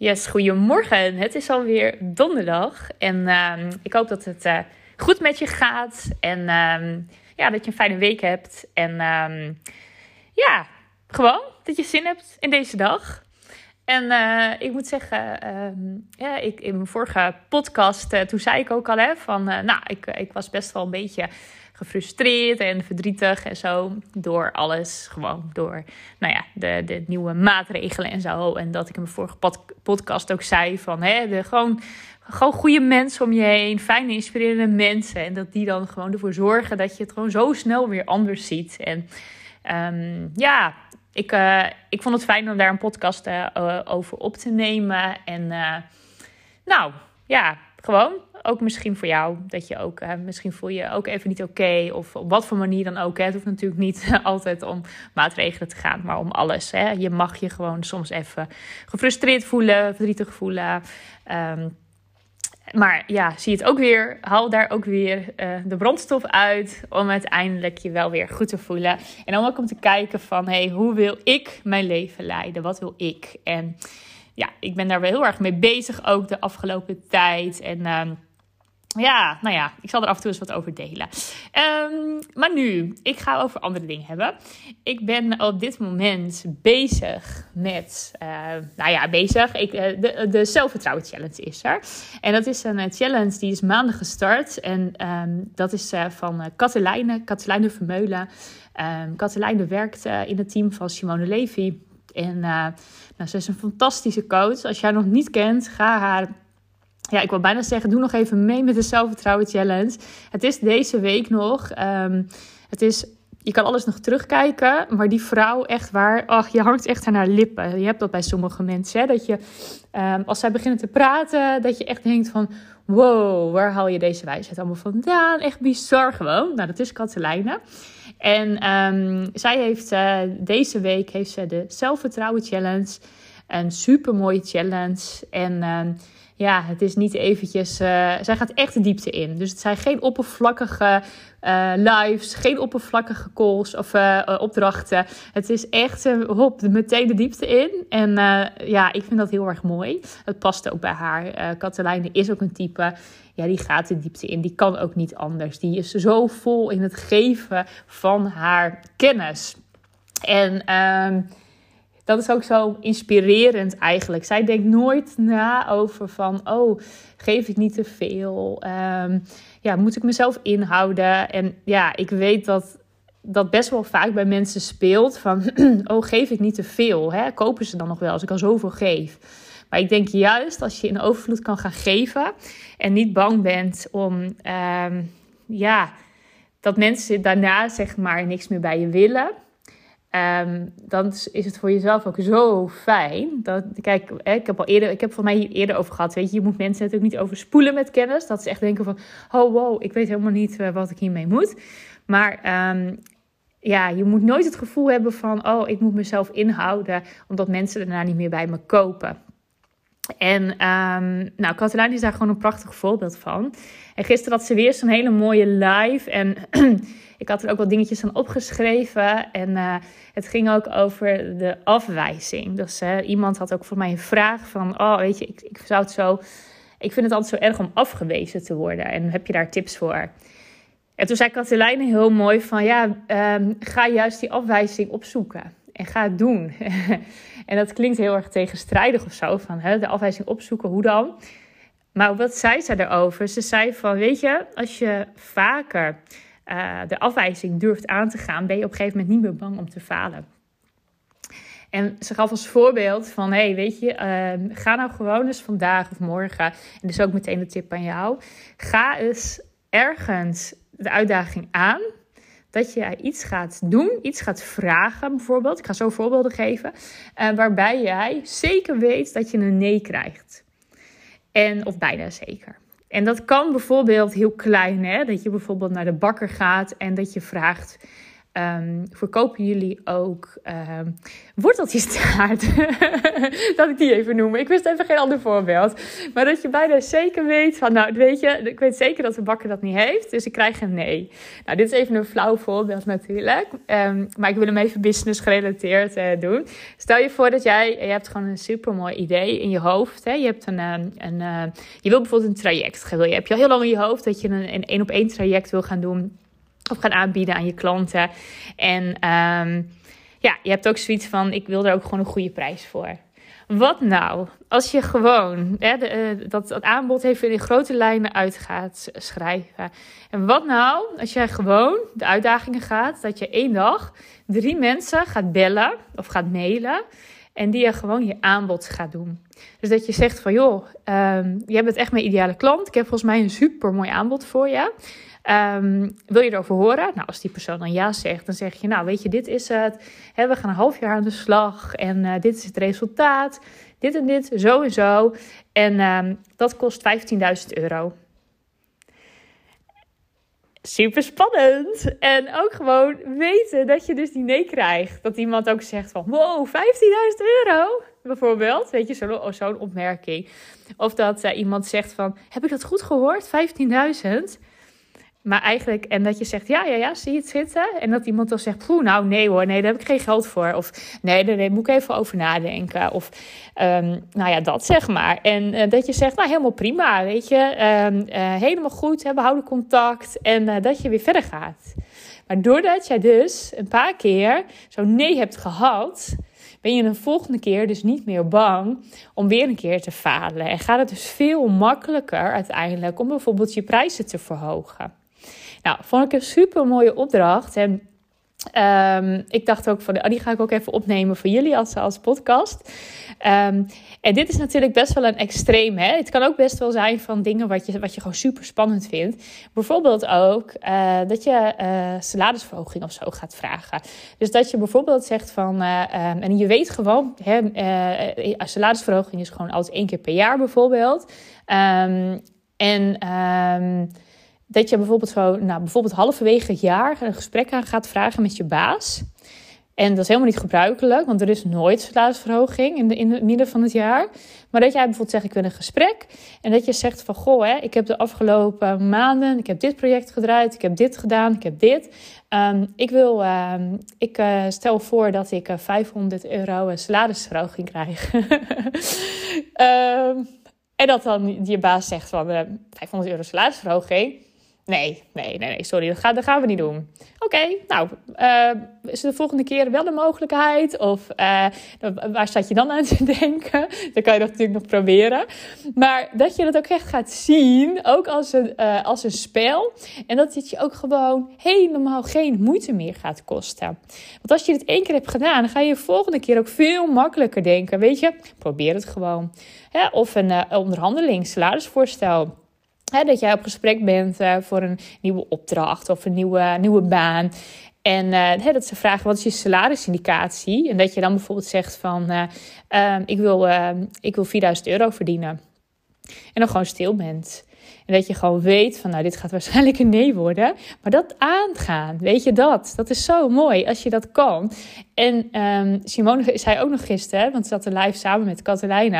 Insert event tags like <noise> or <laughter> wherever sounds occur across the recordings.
Yes, goedemorgen. Het is alweer donderdag en ehm, ik hoop dat het uh, goed met je gaat en um, ja, dat je een fijne week hebt en um, ja, gewoon dat je zin hebt in deze dag. En uh, ik moet zeggen, ja, ik, in mijn vorige podcast, uh, toen zei ik ook al hè, van, nou, ik, ik was best wel een beetje gefrustreerd en verdrietig en zo. Door alles. Gewoon door nou ja, de, de nieuwe maatregelen en zo. En dat ik in mijn vorige podcast ook zei van hè, gewoon, gewoon goede mensen om je heen. Fijne, inspirerende mensen. En dat die dan gewoon ervoor zorgen dat je het gewoon zo snel weer anders ziet. En um, ja, ik, uh, ik vond het fijn om daar een podcast uh, over op te nemen. En uh, nou ja, gewoon ook misschien voor jou. Dat je ook, misschien voel je ook even niet oké. of op wat voor manier dan ook. Hè. Het hoeft natuurlijk niet <laughs> altijd om maatregelen te gaan, maar om alles. Hè. Je mag je gewoon soms even gefrustreerd voelen, verdrietig voelen. Um, maar ja, zie het ook weer. Haal daar ook weer uh, de brandstof uit. Om uiteindelijk je wel weer goed te voelen. En dan ook om te kijken van hey, hoe wil ik mijn leven leiden? Wat wil ik? En ja, ik ben daar wel heel erg mee bezig ook de afgelopen tijd. En uh, ja, nou ja, ik zal er af en toe eens wat over delen. Um, maar nu, ik ga over andere dingen hebben. Ik ben op dit moment bezig met, uh, nou ja, bezig. Ik, uh, de, de zelfvertrouwen challenge is er. En dat is een uh, challenge die is maandag gestart. En um, dat is van Katelijne, Katelijne Vermeulen. Um, Katelijne werkt in het team van Simone Levy. En nou, ze is een fantastische coach. Als jij haar nog niet kent, ga haar ja, ik wil bijna zeggen, doe nog even mee met de zelfvertrouwen challenge. Het is deze week nog. Um, het is, je kan alles nog terugkijken, maar die vrouw echt waar, ach, je hangt echt aan haar lippen. Je hebt dat bij sommige mensen, hè, dat je um, als zij beginnen te praten, dat je echt denkt van, wow, waar haal je deze wijsheid allemaal vandaan? Echt bizar gewoon. Nou, dat is Katelijne. En um, zij heeft uh, deze week heeft ze de zelfvertrouwen challenge, een super mooie challenge en ja, het is niet eventjes. Uh, zij gaat echt de diepte in. Dus het zijn geen oppervlakkige uh, lives, geen oppervlakkige calls of uh, opdrachten. Het is echt hop, meteen de diepte in. En ja, ik vind dat heel erg mooi. Het past ook bij haar. Katelijne is ook een type. Ja, die gaat de diepte in. Die kan ook niet anders. Die is zo vol in het geven van haar kennis. En. Dat is ook zo inspirerend eigenlijk. Zij denkt nooit na over van, oh, geef ik niet te veel? Um, ja, moet ik mezelf inhouden? En ja, ik weet dat dat best wel vaak bij mensen speelt van, <clears throat> oh, geef ik niet te veel? Hè? Kopen ze dan nog wel als ik al zoveel geef? Maar ik denk juist als je in overvloed kan gaan geven en niet bang bent om, um, ja, dat mensen daarna zeg maar niks meer bij je willen Um, dan is het voor jezelf ook zo fijn. Dat, kijk, ik heb al eerder, ik heb voor mij hier eerder over gehad. Weet je, je moet mensen natuurlijk niet overspoelen met kennis. Dat ze echt denken van, oh wow, ik weet helemaal niet uh, wat ik hiermee moet. Maar um, ja, je moet nooit het gevoel hebben van, oh, ik moet mezelf inhouden, omdat mensen daarna niet meer bij me kopen. En um, nou, Katelijn is daar gewoon een prachtig voorbeeld van. En gisteren had ze weer zo'n hele mooie live. En <clears throat> ik had er ook wat dingetjes aan opgeschreven. En uh, het ging ook over de afwijzing. Dus iemand had ook voor mij een vraag van... Oh, weet je, ik, ik zou het zo... Ik vind het altijd zo erg om afgewezen te worden. En heb je daar tips voor? En toen zei Katelijne heel mooi van... Ja, um, ga juist die afwijzing opzoeken. En ga het doen. <laughs> en dat klinkt heel erg tegenstrijdig of zo. Van hè, de afwijzing opzoeken, hoe dan? Maar wat zei ze erover? Ze zei van, weet je, als je vaker uh, de afwijzing durft aan te gaan, ben je op een gegeven moment niet meer bang om te falen. En ze gaf als voorbeeld van, hey, weet je, uh, ga nou gewoon eens vandaag of morgen, en dus ook meteen de tip aan jou, ga eens ergens de uitdaging aan dat je iets gaat doen, iets gaat vragen bijvoorbeeld. Ik ga zo voorbeelden geven, uh, waarbij jij zeker weet dat je een nee krijgt. En, of bijna zeker. En dat kan bijvoorbeeld heel klein, hè? dat je bijvoorbeeld naar de bakker gaat en dat je vraagt Um, verkopen jullie ook um, worteltjes taart? <laughs> dat ik die even noem. Ik wist even geen ander voorbeeld. Maar dat je bijna zeker weet van, nou weet je, ik weet zeker dat de bakker dat niet heeft. Dus ik krijg een nee. Nou, dit is even een flauw voorbeeld natuurlijk. Um, maar ik wil hem even business gerelateerd uh, doen. Stel je voor dat jij, je hebt gewoon een super mooi idee in je hoofd. Hè? Je hebt een, een uh, je wil bijvoorbeeld een traject. Je heb je al heel lang in je hoofd dat je een één op één traject wil gaan doen of gaan aanbieden aan je klanten. En um, ja, je hebt ook zoiets van: ik wil er ook gewoon een goede prijs voor. Wat nou als je gewoon hè, de, uh, dat, dat aanbod even in grote lijnen uit gaat schrijven? En wat nou als jij gewoon de uitdagingen gaat dat je één dag drie mensen gaat bellen of gaat mailen en die je gewoon je aanbod gaat doen? Dus dat je zegt van joh, um, jij bent echt mijn ideale klant. Ik heb volgens mij een super mooi aanbod voor je. Um, wil je erover horen? Nou, als die persoon dan ja zegt, dan zeg je, nou weet je, dit is het. we gaan een half jaar aan de slag en uh, dit is het resultaat. Dit en dit, zo en zo. En um, dat kost 15.000 euro. Super spannend. En ook gewoon weten dat je dus die nee krijgt. Dat iemand ook zegt van, wow, 15.000 euro bijvoorbeeld. Weet je, zo'n zo opmerking. Of dat uh, iemand zegt van, heb ik dat goed gehoord? 15.000? Maar eigenlijk, en dat je zegt, ja, ja, ja, zie je het zitten? En dat iemand dan zegt, poeh, nou nee hoor, nee, daar heb ik geen geld voor. Of nee, daar nee, moet ik even over nadenken. Of, um, nou ja, dat zeg maar. En uh, dat je zegt, nou helemaal prima, weet je. Um, uh, helemaal goed, hè, we houden contact. En uh, dat je weer verder gaat. Maar doordat jij dus een paar keer zo'n nee hebt gehad, ben je een volgende keer dus niet meer bang om weer een keer te falen. En gaat het dus veel makkelijker uiteindelijk om bijvoorbeeld je prijzen te verhogen. Nou, vond ik een super mooie opdracht. En um, ik dacht ook van, oh, die ga ik ook even opnemen voor jullie als, als podcast. Um, en dit is natuurlijk best wel een extreem. Hè? Het kan ook best wel zijn van dingen wat je, wat je gewoon super spannend vindt. Bijvoorbeeld ook uh, dat je uh, salarisverhoging of zo gaat vragen. Dus dat je bijvoorbeeld zegt van, uh, um, en je weet gewoon, hè, salarisverhoging is gewoon altijd één keer per jaar bijvoorbeeld. En dat je bijvoorbeeld zo, nou, bijvoorbeeld halverwege het jaar een gesprek aan gaat vragen met je baas. En dat is helemaal niet gebruikelijk, want er is nooit salarisverhoging in, de, in het midden van het jaar. Maar dat jij bijvoorbeeld zegt, ik wil een gesprek. En dat je zegt van, goh, hè, ik heb de afgelopen maanden, ik heb dit project gedraaid, ik heb dit gedaan, ik heb dit. Um, ik wil, um, ik uh, stel voor dat ik uh, 500 euro salarisverhoging krijg. um, <laughs> en dat dan je baas zegt van, uh, 500 euro salarisverhoging. Nee, nee, nee, nee, sorry, dat, gaan, dat we niet doen. Oké, nou, uh, is de volgende keer wel de mogelijkheid? Of uh, waar staat je dan aan te <laughs> denken? Dan kan je dat natuurlijk nog proberen. Maar dat je het ook echt gaat zien, ook als een, uh, als een spel. En dat het je ook gewoon helemaal geen moeite meer gaat kosten. Want als je dit één keer hebt gedaan, dan ga je de volgende keer ook veel makkelijker denken. Weet je, probeer het gewoon. Of een onderhandeling, salarisvoorstel dat jij op gesprek bent uh, voor een nieuwe opdracht of een nieuwe, nieuwe baan. En uh, dat ze vragen wat is je salarisindicatie? En dat je dan bijvoorbeeld zegt van uh, ik, wil, ik wil 4000 euro verdienen. En dan gewoon stil bent. Dat je gewoon weet van, nou, dit gaat waarschijnlijk een nee worden. Maar dat aangaan, weet je dat? Dat is zo mooi als je dat kan. En um, Simone zei ook nog gisteren, want ze zat er live samen met Katelijne.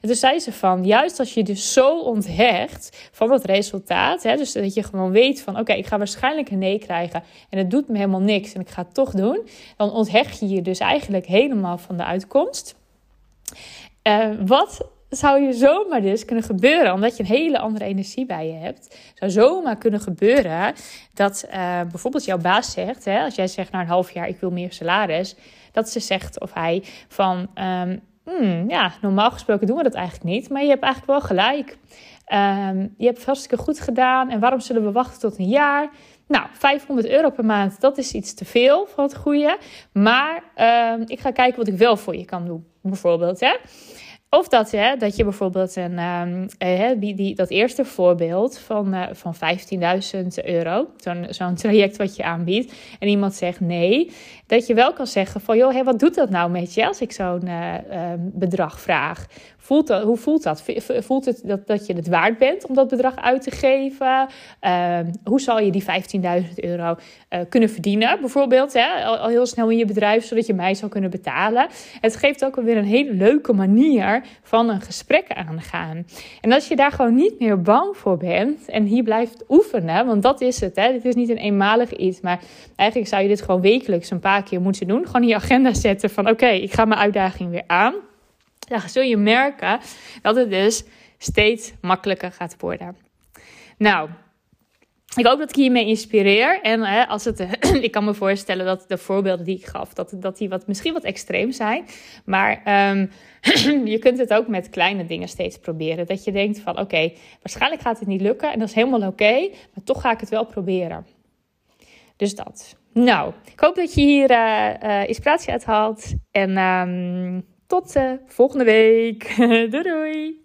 En toen zei ze van, juist als je dus zo onthecht van dat resultaat. Hè, dus dat je gewoon weet van, oké, ik ga waarschijnlijk een nee krijgen. En het doet me helemaal niks en ik ga het toch doen. Dan onthecht je je dus eigenlijk helemaal van de uitkomst. Uh, wat zou je zomaar dus kunnen gebeuren, omdat je een hele andere energie bij je hebt. Zou zomaar kunnen gebeuren dat uh, bijvoorbeeld jouw baas zegt, hè, als jij zegt na een half jaar ik wil meer salaris, dat ze zegt of hij van um, hmm, ja, normaal gesproken doen we dat eigenlijk niet, maar je hebt eigenlijk wel gelijk. Um, je hebt hartstikke goed gedaan en waarom zullen we wachten tot een jaar? Nou, 500 euro per maand, dat is iets te veel van het goede. Maar uh, ik ga kijken wat ik wel voor je kan doen, bijvoorbeeld. Hè? Of dat, hè, dat je bijvoorbeeld een, um, uh, die, dat eerste voorbeeld van, uh, van 15.000 euro, zo'n zo'n traject wat je aanbiedt, en iemand zegt nee, dat je wel kan zeggen van, joh, hey, wat doet dat nou met je als ik zo'n uh, bedrag vraag? Voelt dat, hoe voelt dat? Voelt het dat, dat je het waard bent om dat bedrag uit te geven? Ehm, hoe zal je die 15.000 euro uh, kunnen verdienen? Bijvoorbeeld hè? Al, heel snel in je bedrijf, zodat je mij zou kunnen betalen. Het geeft ook alweer een hele leuke manier van een gesprek aangaan. En als je daar gewoon niet meer bang voor bent en hier blijft oefenen, want dat is het. Hè? Dit is niet een eenmalig iets, maar eigenlijk zou je dit gewoon wekelijks een paar keer moeten doen. Gewoon in je agenda zetten van oké, ik ga mijn uitdaging weer aan dan zul je merken dat het dus steeds makkelijker gaat worden. Nou, ik hoop dat ik hiermee inspireer. En hè, als het, <clears throat> ik kan me voorstellen dat de voorbeelden die ik gaf, dat, dat die wat, misschien wat extreem zijn. Maar um, <clears throat> je kunt het ook met kleine dingen steeds proberen. Dat je denkt van oké, waarschijnlijk gaat het niet lukken. En dat is helemaal oké, maar toch ga ik het wel proberen. Dus dat. Nou, ik hoop dat je hier uh, uh, inspiratie uit haalt. En um, tot uh, volgende week. <laughs> doei doei!